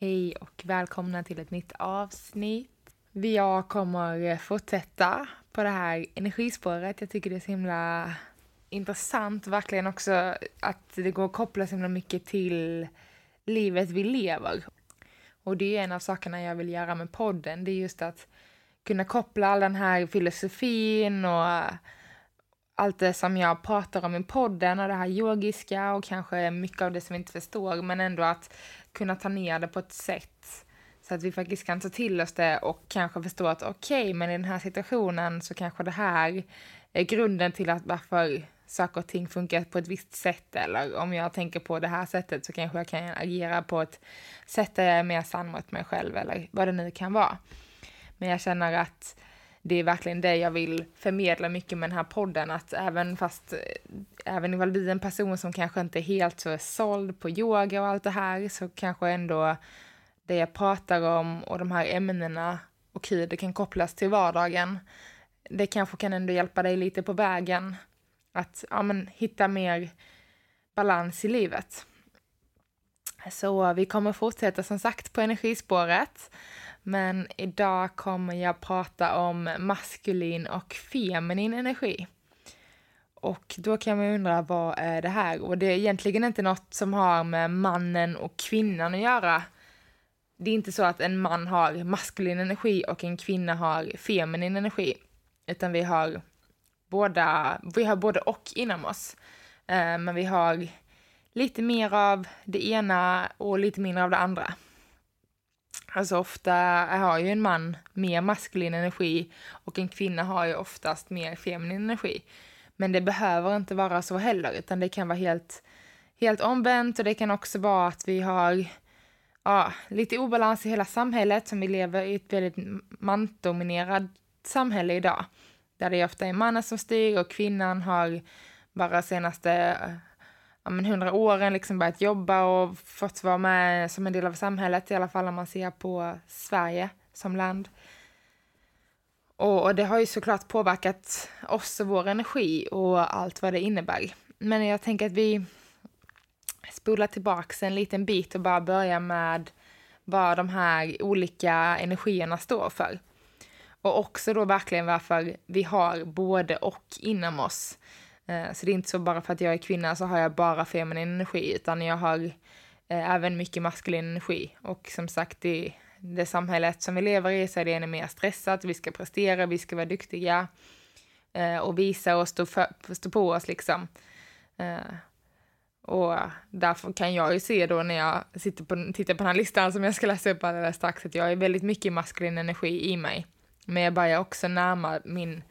Hej och välkomna till ett nytt avsnitt. Jag kommer fortsätta på det här energispåret. Jag tycker det är så himla intressant verkligen också att det går att koppla så himla mycket till livet vi lever. Och det är en av sakerna jag vill göra med podden. Det är just att kunna koppla all den här filosofin och allt det som jag pratar om i podden och det här yogiska och kanske mycket av det som vi inte förstår, men ändå att kunna ta ner det på ett sätt så att vi faktiskt kan ta till oss det och kanske förstå att okej, okay, men i den här situationen så kanske det här är grunden till att varför saker och ting funkar på ett visst sätt eller om jag tänker på det här sättet så kanske jag kan agera på ett sätt där jag är mer sann mot mig själv eller vad det nu kan vara. Men jag känner att det är verkligen det jag vill förmedla mycket med den här podden, att även fast, eh, även ifall vi är en person som kanske inte är helt så såld på yoga och allt det här, så kanske ändå det jag pratar om och de här ämnena och hur det kan kopplas till vardagen, det kanske kan ändå hjälpa dig lite på vägen att ja, men, hitta mer balans i livet. Så vi kommer fortsätta som sagt på energispåret. Men idag kommer jag prata om maskulin och feminin energi. Och då kan man undra, vad är det här? Och det är egentligen inte något som har med mannen och kvinnan att göra. Det är inte så att en man har maskulin energi och en kvinna har feminin energi. Utan vi har båda, vi har både och inom oss. Eh, men vi har lite mer av det ena och lite mindre av det andra. Alltså ofta har ju en man mer maskulin energi och en kvinna har ju oftast mer feminin energi. Men det behöver inte vara så heller, utan det kan vara helt, helt omvänt och det kan också vara att vi har ja, lite obalans i hela samhället som vi lever i ett väldigt mansdominerat samhälle idag där det ofta är mannen som styr och kvinnan har bara senaste ja, men hundra åren liksom börjat jobba och fått vara med som en del av samhället, i alla fall om man ser på Sverige som land. Och, och det har ju såklart påverkat oss och vår energi och allt vad det innebär. Men jag tänker att vi spolar tillbaks en liten bit och bara börjar med vad de här olika energierna står för. Och också då verkligen varför vi har både och inom oss. Eh, så det är inte så bara för att jag är kvinna så har jag bara feminin energi, utan jag har eh, även mycket maskulin energi. Och som sagt, i det samhället som vi lever i så är det ännu mer stressat, vi ska prestera, vi ska vara duktiga eh, och visa och stå, för, stå på oss liksom. Och därför kan jag ju se då när jag sitter på, tittar på den här listan som jag ska läsa upp alldeles strax, att jag är väldigt mycket maskulin energi i mig. Men jag börjar också närma min,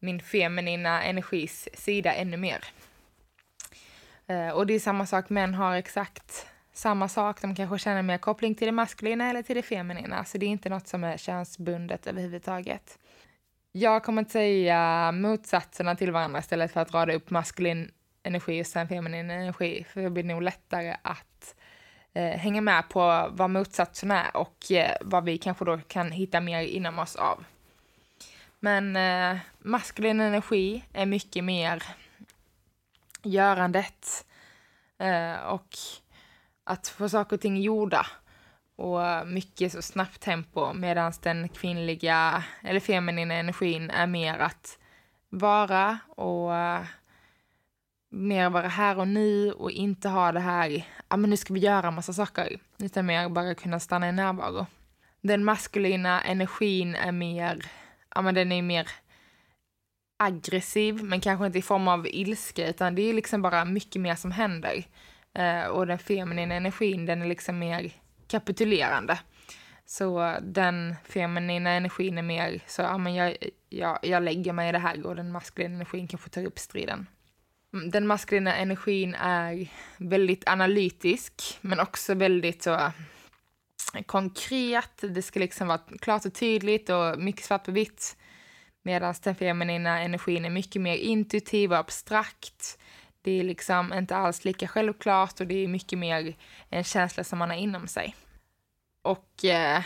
min feminina energis sida ännu mer. Eh, och det är samma sak, män har exakt samma sak. De kanske känner mer koppling till det maskulina eller till det feminina. Så det är inte något som är könsbundet överhuvudtaget. Jag kommer att säga motsatserna till varandra istället för att rada upp maskulin energi och sen feminin energi. För det blir nog lättare att eh, hänga med på vad motsatserna är och eh, vad vi kanske då kan hitta mer inom oss av. Men eh, maskulin energi är mycket mer görandet eh, och att få saker och ting gjorda och mycket så snabbt tempo medan den kvinnliga eller feminina energin är mer att vara och uh, mer vara här och nu och inte ha det här, ja ah, men nu ska vi göra massa saker, utan mer bara kunna stanna i närvaro. Den maskulina energin är mer ja men den är mer aggressiv, men kanske inte i form av ilska, utan det är liksom bara mycket mer som händer. Uh, och den feminina energin, den är liksom mer kapitulerande. Så den feminina energin är mer så, ja men jag, jag, jag lägger mig i det här och den maskulina energin kanske tar upp striden. Mm, den maskulina energin är väldigt analytisk, men också väldigt så konkret. Det ska liksom vara klart och tydligt och mycket svart på vitt. Medan den feminina energin är mycket mer intuitiv och abstrakt. Det är liksom inte alls lika självklart och det är mycket mer en känsla som man har inom sig. Och eh,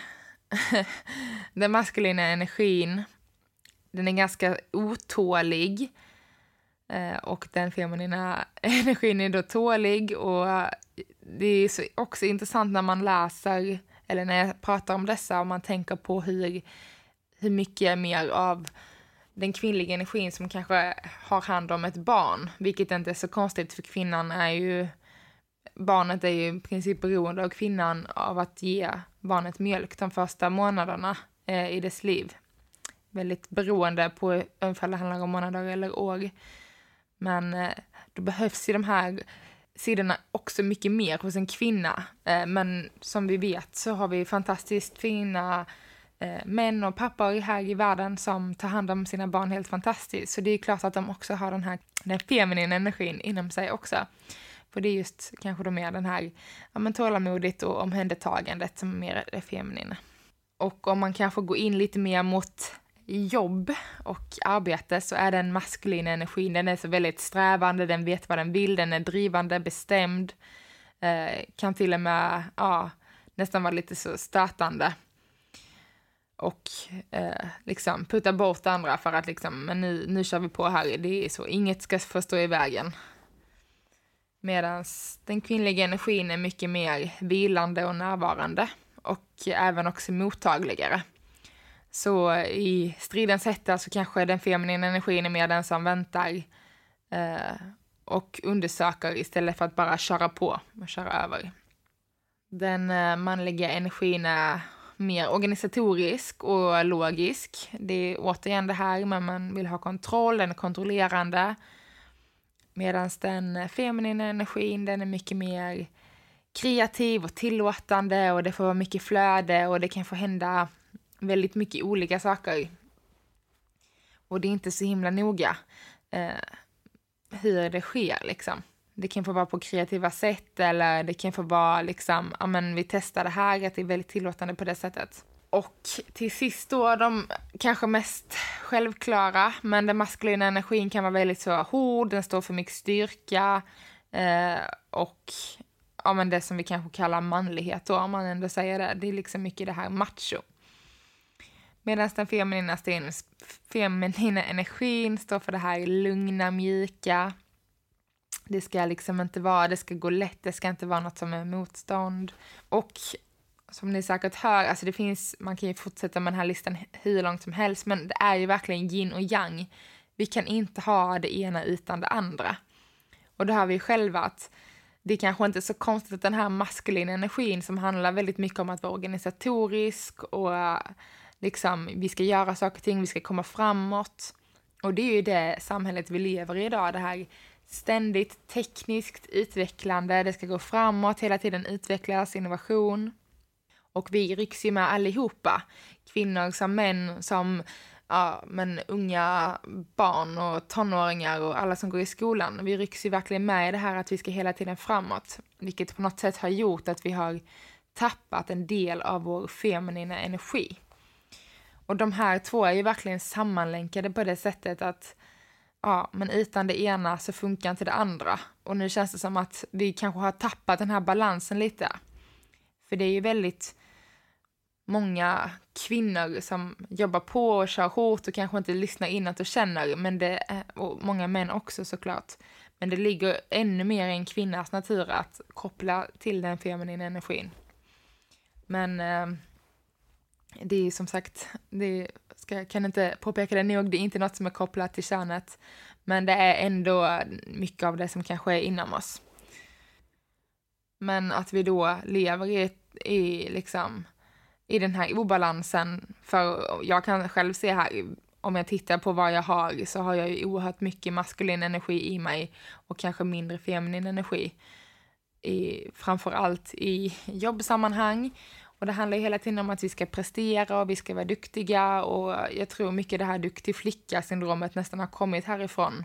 den maskulina energin, den är ganska otålig. Eh, och den feminina energin är då tålig och det är också intressant när man läser, eller när jag pratar om dessa, och man tänker på hur, hur mycket mer av den kvinnliga energin som kanske har hand om ett barn, vilket inte är så konstigt för kvinnan är ju barnet är ju i princip beroende av kvinnan av att ge barnet mjölk de första månaderna eh, i dess liv. Väldigt beroende på om det handlar om månader eller år. Men eh, då behövs ju de här sidorna också mycket mer hos en kvinna. Eh, men som vi vet så har vi fantastiskt fina eh, män och pappor här i världen som tar hand om sina barn helt fantastiskt. Så det är klart att de också har den här den feminina energin inom sig också. För det är just kanske då mer den här ja, men tålamodigt och omhändertagandet som är mer det feminina. Och om man kanske går in lite mer mot jobb och arbete så är den maskulina energin, den är så väldigt strävande, den vet vad den vill, den är drivande, bestämd, eh, kan till och med ja, nästan vara lite så stötande. Och eh, liksom putta bort andra för att liksom, men nu, nu kör vi på här, det är så, inget ska få stå i vägen. Medan den kvinnliga energin är mycket mer vilande och närvarande och även också mottagligare. Så i stridens hetta så kanske den feminina energin är mer den som väntar eh, och undersöker istället för att bara köra på och köra över. Den eh, manliga energin är mer organisatorisk och logisk. Det är återigen det här med man vill ha kontroll, den är kontrollerande. Medan den feminina energin, den är mycket mer kreativ och tillåtande och det får vara mycket flöde och det kan få hända väldigt mycket olika saker. Och det är inte så himla noga eh, hur det sker liksom. Det kan få vara på kreativa sätt eller det kan få vara liksom, ja men vi testar det här, att det är väldigt tillåtande på det sättet. Och till sist då de kanske mest självklara, men den maskulina energin kan vara väldigt så hård, den står för mycket styrka eh, och ja men det som vi kanske kallar manlighet då, om man ändå säger det, det är liksom mycket det här macho. Medan den feminina, feminina energin står för det här lugna, mjuka. Det ska liksom inte vara, det ska gå lätt, det ska inte vara något som är motstånd. Och som ni säkert hör, alltså det finns, man kan ju fortsätta med den här listan hur långt som helst, men det är ju verkligen yin och yang. Vi kan inte ha det ena utan det andra. Och det har vi själva att det kanske inte är så konstigt att den här maskulina energin som handlar väldigt mycket om att vara organisatorisk och liksom, vi ska göra saker och ting, vi ska komma framåt. Och det är ju det samhället vi lever i idag, det här ständigt tekniskt utvecklande, det ska gå framåt, hela tiden utvecklas, innovation. Och vi rycks ju med allihopa, kvinnor som män, som ja, men unga barn och tonåringar och alla som går i skolan. Vi rycks ju verkligen med i det här att vi ska hela tiden framåt, vilket på något sätt har gjort att vi har tappat en del av vår feminina energi. Och de här två är ju verkligen sammanlänkade på det sättet att ja, men utan det ena så funkar inte det andra. Och nu känns det som att vi kanske har tappat den här balansen lite. För det är ju väldigt många kvinnor som jobbar på och kör hårt och kanske inte lyssnar inåt och känner, men det och många män också såklart. Men det ligger ännu mer i en kvinnas natur att koppla till den feminina energin. Men eh, det är som sagt, det ska, kan inte påpeka det nog, det är inte något som är kopplat till könet, men det är ändå mycket av det som kanske är inom oss. Men att vi då lever i, i, liksom, i den här obalansen, för jag kan själv se här, om jag tittar på vad jag har, så har jag ju oerhört mycket maskulin energi i mig och kanske mindre feminin energi. I, framför allt i jobbsammanhang och det handlar hela tiden om att vi ska prestera och vi ska vara duktiga och jag tror mycket det här duktig flicka-syndromet nästan har kommit härifrån.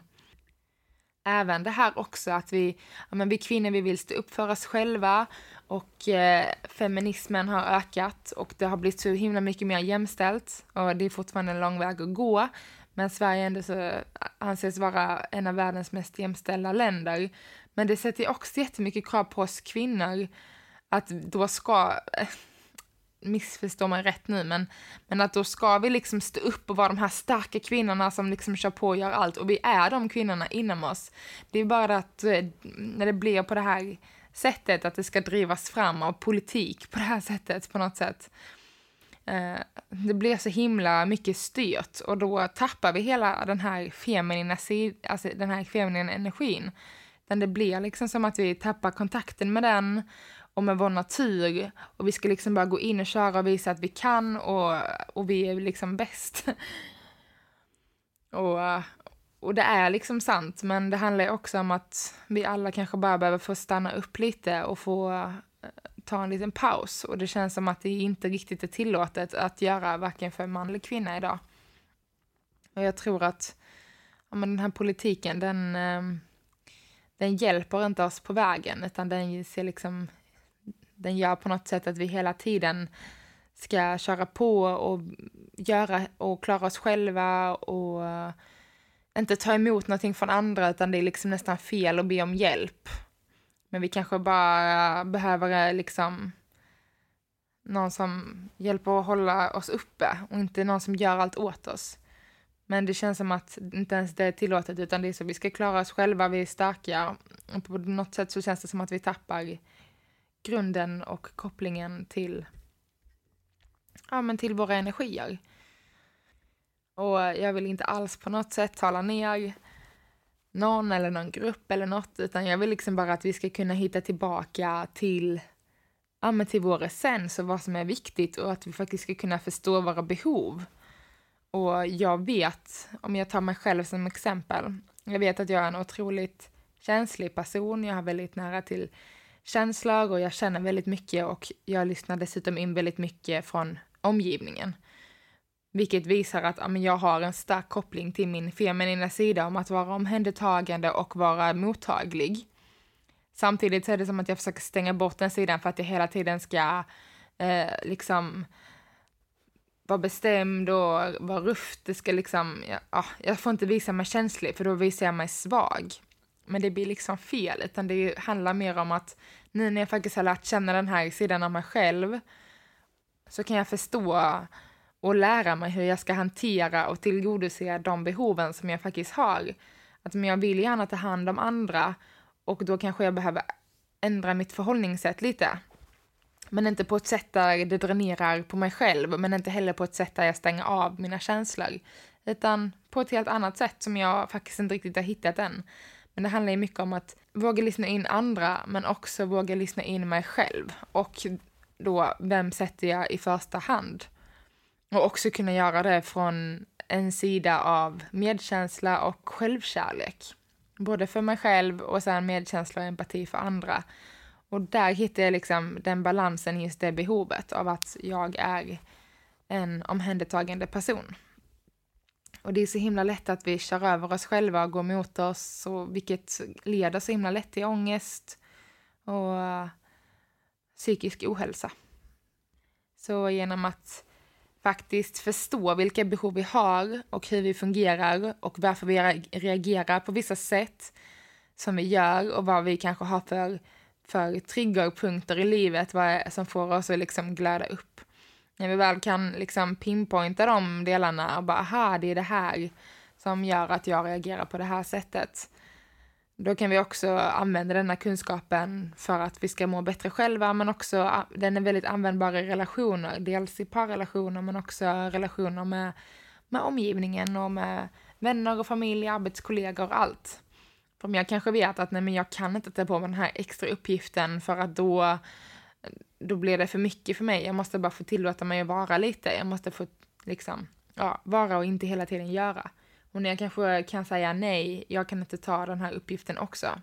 Även det här också att vi, ja men vi kvinnor vi vill stå upp för oss själva och eh, feminismen har ökat och det har blivit så himla mycket mer jämställt och det är fortfarande en lång väg att gå. Men Sverige ändå så anses vara en av världens mest jämställda länder. Men det sätter också jättemycket krav på oss kvinnor att då ska, missförstå mig rätt nu, men, men att då ska vi liksom stå upp och vara de här starka kvinnorna som liksom kör på och gör allt och vi är de kvinnorna inom oss. Det är bara att eh, när det blir på det här sättet, att det ska drivas fram av politik på det här sättet på något sätt. Eh, det blir så himla mycket styrt och då tappar vi hela den här feminina, alltså den här feminina energin. Men det blir liksom som att vi tappar kontakten med den och med vår natur och vi ska liksom bara gå in och köra och visa att vi kan och, och vi är liksom bäst. och, och det är liksom sant, men det handlar också om att vi alla kanske bara behöver få stanna upp lite och få eh, ta en liten paus och det känns som att det inte riktigt är tillåtet att göra varken för man eller kvinna idag. Och jag tror att ja, men den här politiken, den, eh, den hjälper inte oss på vägen utan den ser liksom den gör på något sätt att vi hela tiden ska köra på och göra och klara oss själva och inte ta emot någonting från andra utan det är liksom nästan fel att be om hjälp. Men vi kanske bara behöver eh, liksom någon som hjälper att hålla oss uppe och inte någon som gör allt åt oss. Men det känns som att inte ens det är tillåtet utan det är så vi ska klara oss själva, vi är starka och på något sätt så känns det som att vi tappar grunden och kopplingen till, ja, men till våra energier. Och jag vill inte alls på något sätt tala ner någon eller någon grupp eller något, utan jag vill liksom bara att vi ska kunna hitta tillbaka till, ja, men till vår essens och vad som är viktigt och att vi faktiskt ska kunna förstå våra behov. Och jag vet, om jag tar mig själv som exempel, jag vet att jag är en otroligt känslig person, jag har väldigt nära till känslor och jag känner väldigt mycket och jag lyssnar dessutom in väldigt mycket från omgivningen. Vilket visar att ja, jag har en stark koppling till min feminina sida om att vara omhändertagande och vara mottaglig. Samtidigt så är det som att jag försöker stänga bort den sidan för att jag hela tiden ska eh, liksom vara bestämd och vara ruff. Det ska liksom, ja, jag får inte visa mig känslig för då visar jag mig svag. Men det blir liksom fel, utan det handlar mer om att nu när jag faktiskt har lärt känna den här sidan av mig själv så kan jag förstå och lära mig hur jag ska hantera och tillgodose de behoven som jag faktiskt har. Att men jag vill gärna ta hand om andra och då kanske jag behöver ändra mitt förhållningssätt lite. Men inte på ett sätt där det dränerar på mig själv, men inte heller på ett sätt där jag stänger av mina känslor. Utan på ett helt annat sätt som jag faktiskt inte riktigt har hittat än. Men det handlar ju mycket om att våga lyssna in andra, men också våga lyssna in mig själv. Och då, vem sätter jag i första hand? Och också kunna göra det från en sida av medkänsla och självkärlek. Både för mig själv och sen medkänsla och empati för andra. Och där hittar jag liksom den balansen, just det behovet av att jag är en omhändertagande person. Och det är så himla lätt att vi kör över oss själva och går mot oss, och vilket leder så himla lätt till ångest och eh, psykisk ohälsa. Så genom att faktiskt förstå vilka behov vi har och hur vi fungerar och varför vi reagerar på vissa sätt som vi gör och vad vi kanske har för, för triggerpunkter i livet vad som får oss att liksom glöda upp när vi väl kan liksom pinpointa de delarna och bara, aha, det är det här som gör att jag reagerar på det här sättet. Då kan vi också använda denna kunskapen för att vi ska må bättre själva, men också den är väldigt användbar i relationer, dels i parrelationer men också relationer med, med omgivningen och med vänner och familj, arbetskollegor och allt. För om jag kanske vet att nej, men jag kan inte ta på mig den här extra uppgiften för att då då blir det för mycket för mig. Jag måste bara få tillåta mig att vara lite. Jag måste få liksom, ja, vara och inte hela tiden göra. Och när jag kanske kan säga nej, jag kan inte ta den här uppgiften också.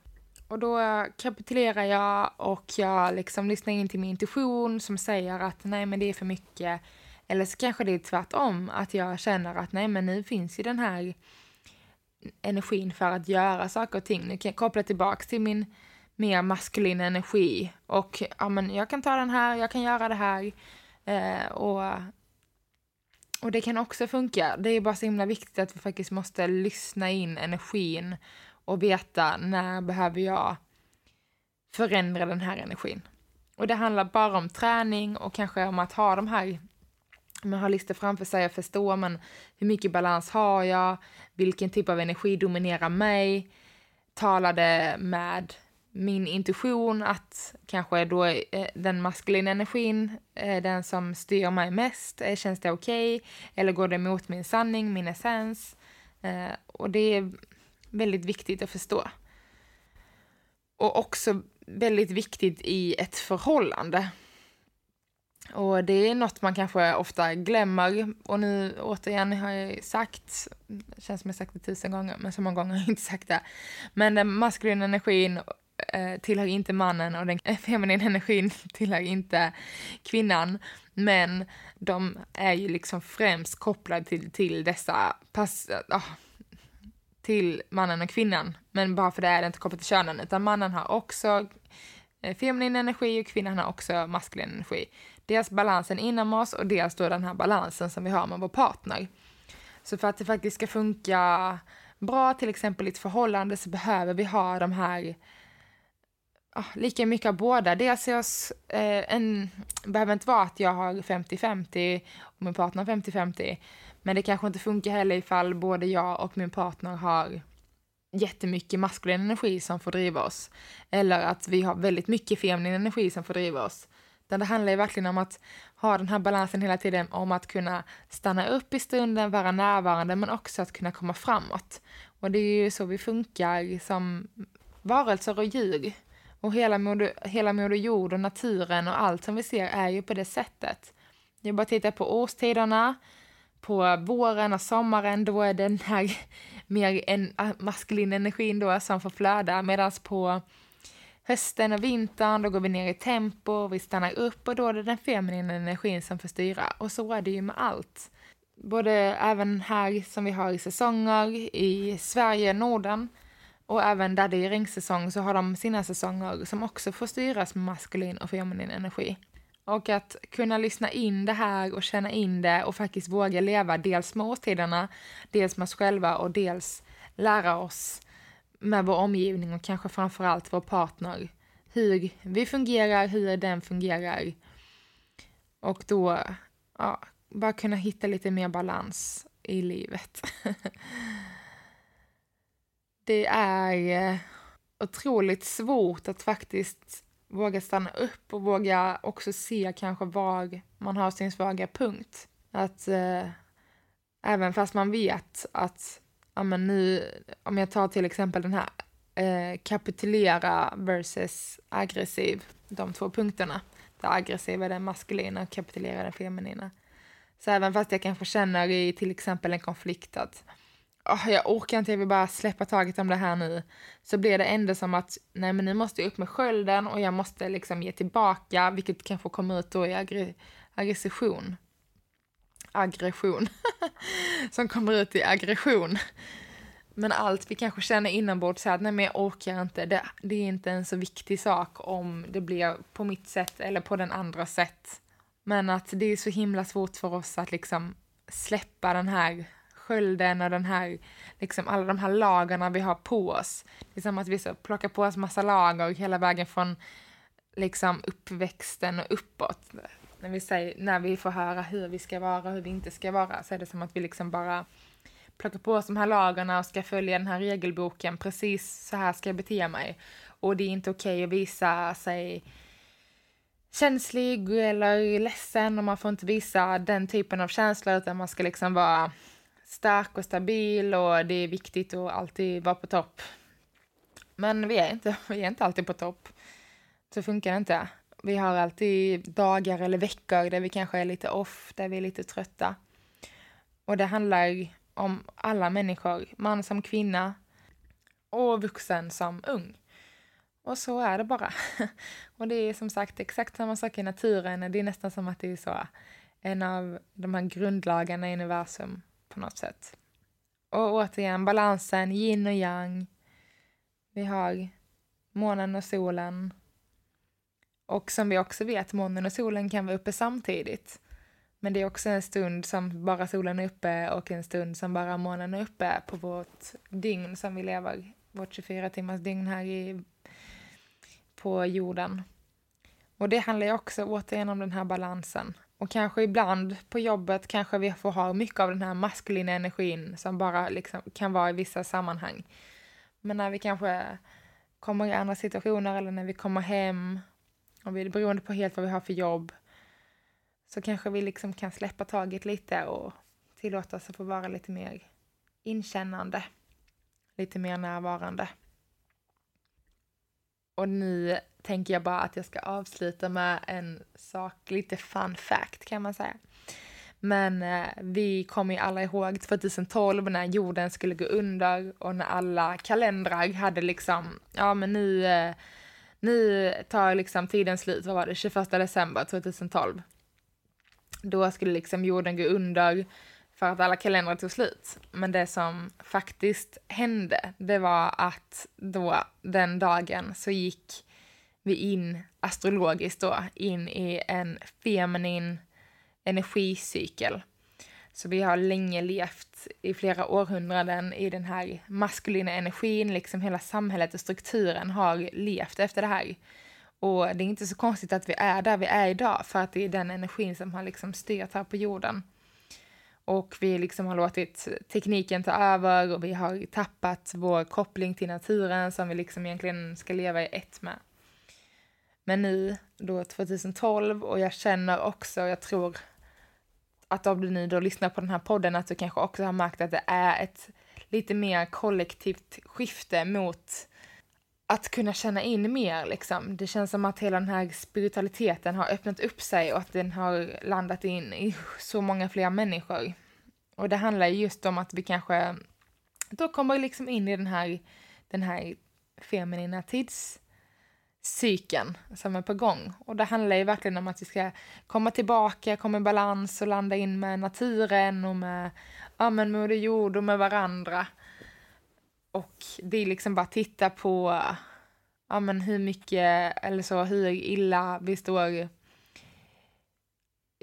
Och då kapitulerar jag och jag liksom lyssnar in till min intuition som säger att nej men det är för mycket. Eller så kanske det är tvärtom, att jag känner att nej men nu finns ju den här energin för att göra saker och ting. Nu kan jag koppla tillbaka till min mer maskulin energi och ja men jag kan ta den här, jag kan göra det här. Eh, och, och det kan också funka. Det är bara så himla viktigt att vi faktiskt måste lyssna in energin och veta när behöver jag förändra den här energin. Och det handlar bara om träning och kanske om att ha de här man har listor framför sig och förstå men hur mycket balans har jag, vilken typ av energi dominerar mig, talade med min intuition att kanske då eh, den maskulina energin är den som styr mig mest, eh, känns det okej? Okay? Eller går det emot min sanning, min essens? Eh, och det är väldigt viktigt att förstå. Och också väldigt viktigt i ett förhållande. Och det är något man kanske ofta glömmer. Och nu återigen har jag sagt, det känns som jag sagt det tusen gånger, men så många gånger har jag inte sagt det. Men den maskulina energin eh, tillhör inte mannen och den feminina energin tillhör inte kvinnan. Men de är ju liksom främst kopplade till, till dessa pass, oh, till mannen och kvinnan. Men bara för det är det inte kopplat till könen, utan mannen har också eh, feminin energi och kvinnan har också maskulin energi. Dels balansen inom oss och dels då den här balansen som vi har med vår partner. Så för att det faktiskt ska funka bra, till exempel i ett förhållande, så behöver vi ha de här ah, lika mycket av båda. Dels är jag, eh, en, behöver inte vara att jag har 50-50 och min partner har 50-50, men det kanske inte funkar heller ifall både jag och min partner har jättemycket maskulin energi som får driva oss. Eller att vi har väldigt mycket feminin energi som får driva oss. Utan det handlar ju verkligen om att ha den här balansen hela tiden, om att kunna stanna upp i stunden, vara närvarande, men också att kunna komma framåt. Och det är ju så vi funkar som varelser och djur. Och hela moder, hela moder jord och naturen och allt som vi ser är ju på det sättet. Jag bara tittar på årstiderna, på våren och sommaren, då är den här mer en ah, maskulin energin då som får flöda, medan på hösten och vintern, då går vi ner i tempo, vi stannar upp och då är det den feminina energin som får styra. Och så är det ju med allt. Både även här som vi har i säsonger, i Sverige, Norden, och även där det är regnsäsong så har de sina säsonger som också får styras med maskulin och feminin energi. Och att kunna lyssna in det här och känna in det och faktiskt våga leva dels med årstiderna, dels med oss själva och dels lära oss med vår omgivning och kanske framförallt vår partner hur vi fungerar, hur den fungerar. Och då, ja, bara kunna hitta lite mer balans i livet. det är eh, otroligt svårt att faktiskt våga stanna upp och våga också se kanske var man har sin svaga punkt. Att eh, även fast man vet att ja, men nu, om jag tar till exempel den här eh, kapitulera versus aggressiv, de två punkterna. Det aggressiva är den maskulina och kapitulera den feminina. Så även fast jag kanske känner i till exempel en konflikt att oh, jag orkar inte, jag vill bara släppa taget om det här nu. Så blir det ändå som att, nej men nu måste jag upp med skölden och jag måste liksom ge tillbaka, vilket kanske kommer ut då i aggre aggression. Aggression. som kommer ut i aggression. Men allt vi kanske känner inombords så att nej men jag orkar inte, det, det är inte en så viktig sak om det blir på mitt sätt eller på den andra sätt. Men att det är så himla svårt för oss att liksom släppa den här skölden och den här, liksom alla de här lagarna vi har på oss. Det är som att vi så plockar på oss massa lager hela vägen från liksom uppväxten och uppåt. När vi, säger, när vi får höra hur vi ska vara och hur vi inte ska vara så är det som att vi liksom bara plockar på oss de här lagarna och ska följa den här regelboken. Precis så här ska jag bete mig. Och det är inte okej okay att visa sig känslig eller ledsen och man får inte visa den typen av känslor utan man ska liksom vara stark och stabil och det är viktigt att alltid vara på topp. Men vi är inte, vi är inte alltid på topp. Så funkar det inte. Vi har alltid dagar eller veckor där vi kanske är lite off, där vi är lite trötta. Och det handlar om alla människor, man som kvinna och vuxen som ung. Och så är det bara. och det är som sagt exakt samma sak i naturen. Det är nästan som att det är så en av de här grundlagarna i universum på något sätt. Och återigen balansen, yin och yang. Vi har månen och solen. Och som vi också vet, månen och solen kan vara uppe samtidigt. Men det är också en stund som bara solen är uppe och en stund som bara månen är uppe på vårt dygn som vi lever, vårt 24 timmars dygn här i, på jorden. Och det handlar ju också återigen om den här balansen. Och kanske ibland på jobbet kanske vi får ha mycket av den här maskulina energin som bara liksom kan vara i vissa sammanhang. Men när vi kanske kommer i andra situationer eller när vi kommer hem, och vi, beroende på helt vad vi har för jobb, så kanske vi liksom kan släppa taget lite och tillåta oss att få vara lite mer inkännande, lite mer närvarande. Och nu tänker jag bara att jag ska avsluta med en sak, lite fun fact kan man säga. Men eh, vi kommer ju alla ihåg 2012 när jorden skulle gå under och när alla kalendrar hade liksom, ja men nu, eh, nu tar liksom tiden slut, vad var det, 21 december 2012. Då skulle liksom jorden gå under för att alla kalendrar tog slut. Men det som faktiskt hände, det var att då den dagen så gick vi in astrologiskt då in i en feminin energicykel. Så vi har länge levt i flera århundraden i den här maskulina energin, liksom hela samhället och strukturen har levt efter det här. Och det är inte så konstigt att vi är där vi är idag, för att det är den energin som har liksom styrt här på jorden. Och vi liksom har låtit tekniken ta över och vi har tappat vår koppling till naturen som vi liksom egentligen ska leva i ett med. Men nu, då 2012, och jag känner också, jag tror att om du nu då lyssnar på den här podden, att du kanske också har märkt att det är ett lite mer kollektivt skifte mot att kunna känna in mer liksom. Det känns som att hela den här spiritualiteten har öppnat upp sig och att den har landat in i så många fler människor. Och det handlar just om att vi kanske då kommer liksom in i den här, den här feminina tidscykeln som är på gång. Och det handlar ju verkligen om att vi ska komma tillbaka, komma i balans och landa in med naturen och med, ja, men Moder Jord och med varandra. Och det är liksom bara titta på ja, men hur mycket, eller så, hur illa vi står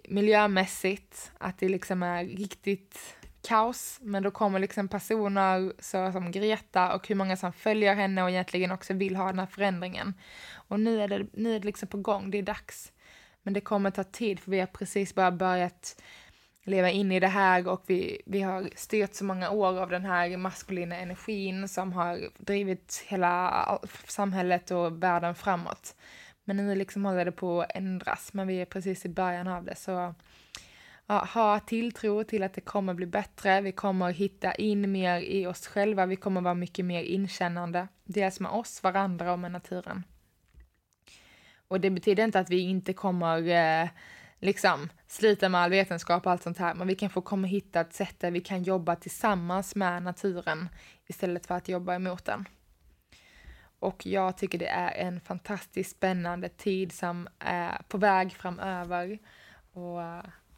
miljömässigt, att det liksom är riktigt kaos, men då kommer liksom personer så som Greta och hur många som följer henne och egentligen också vill ha den här förändringen. Och nu är det, nu är det liksom på gång, det är dags. Men det kommer ta tid för vi har precis bara börjat leva in i det här och vi, vi har styrt så många år av den här maskulina energin som har drivit hela samhället och världen framåt. Men nu liksom håller det på att ändras, men vi är precis i början av det så ja, ha tilltro till att det kommer bli bättre. Vi kommer hitta in mer i oss själva. Vi kommer vara mycket mer inkännande. Dels med oss, varandra och med naturen. Och det betyder inte att vi inte kommer eh, liksom slita med all vetenskap och allt sånt här, men vi kan få komma hitta ett sätt där vi kan jobba tillsammans med naturen istället för att jobba emot den. Och jag tycker det är en fantastiskt spännande tid som är på väg framöver. Och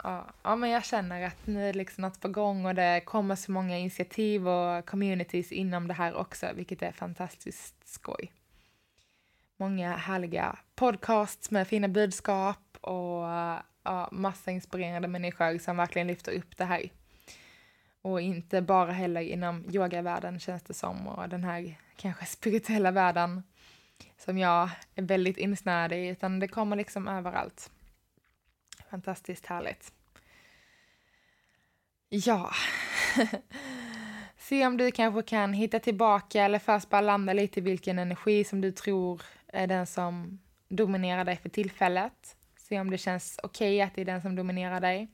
ja, ja, men jag känner att nu är det liksom något på gång och det kommer så många initiativ och communities inom det här också, vilket är fantastiskt skoj. Många härliga podcasts med fina budskap och ja, massa inspirerande människor som verkligen lyfter upp det här. Och inte bara heller inom yogavärlden känns det som och den här kanske spirituella världen som jag är väldigt insnöad i, utan det kommer liksom överallt. Fantastiskt härligt. Ja. Se om du kanske kan hitta tillbaka eller först bara landa lite i vilken energi som du tror är den som dominerar dig för tillfället. Se om det känns okej okay att det är den som dominerar dig.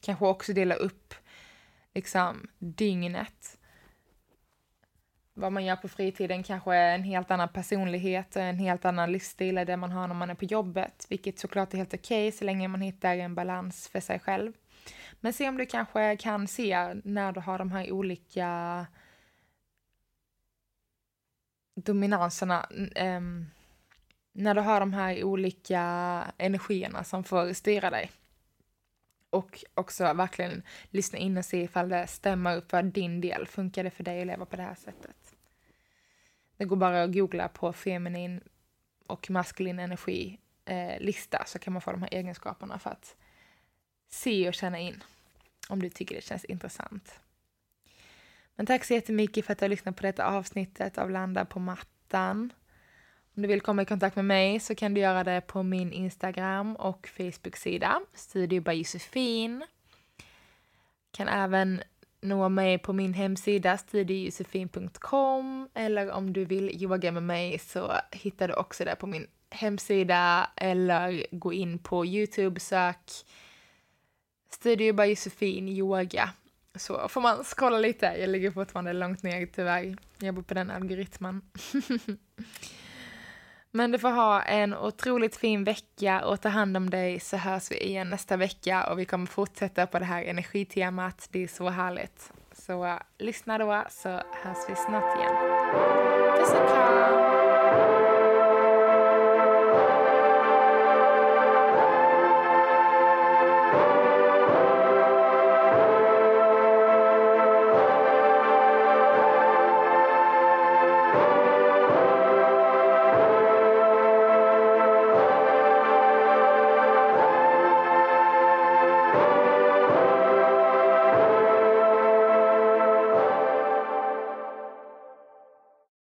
Kanske också dela upp liksom dygnet. Vad man gör på fritiden kanske är en helt annan personlighet och en helt annan livsstil än det man har när man är på jobbet, vilket såklart är helt okej okay, så länge man hittar en balans för sig själv. Men se om du kanske kan se när du har de här olika dominanserna, um, när du har de här olika energierna som får styra dig. Och också verkligen lyssna in och se ifall det stämmer upp för din del. Funkar det för dig att leva på det här sättet? Det går bara att googla på feminin och maskulin energi eh, lista så kan man få de här egenskaperna för att se och känna in om du tycker det känns intressant. Men tack så jättemycket för att du har lyssnat på detta avsnittet av Landa på mattan. Om du vill komma i kontakt med mig så kan du göra det på min Instagram och Facebook-sida, Studio by Josefin. Kan även nå mig på min hemsida studiojosefin.com eller om du vill yoga med mig så hittar du också det på min hemsida eller gå in på Youtube, sök Studio by Josefin yoga. Så får man scrolla lite. Jag ligger fortfarande långt ner tyvärr. Jag jobbar på den algoritmen. Men du får ha en otroligt fin vecka och ta hand om dig så hörs vi igen nästa vecka och vi kommer fortsätta på det här energitemat. Det är så härligt. Så uh, lyssna då så hörs vi snart igen. Puss och kram!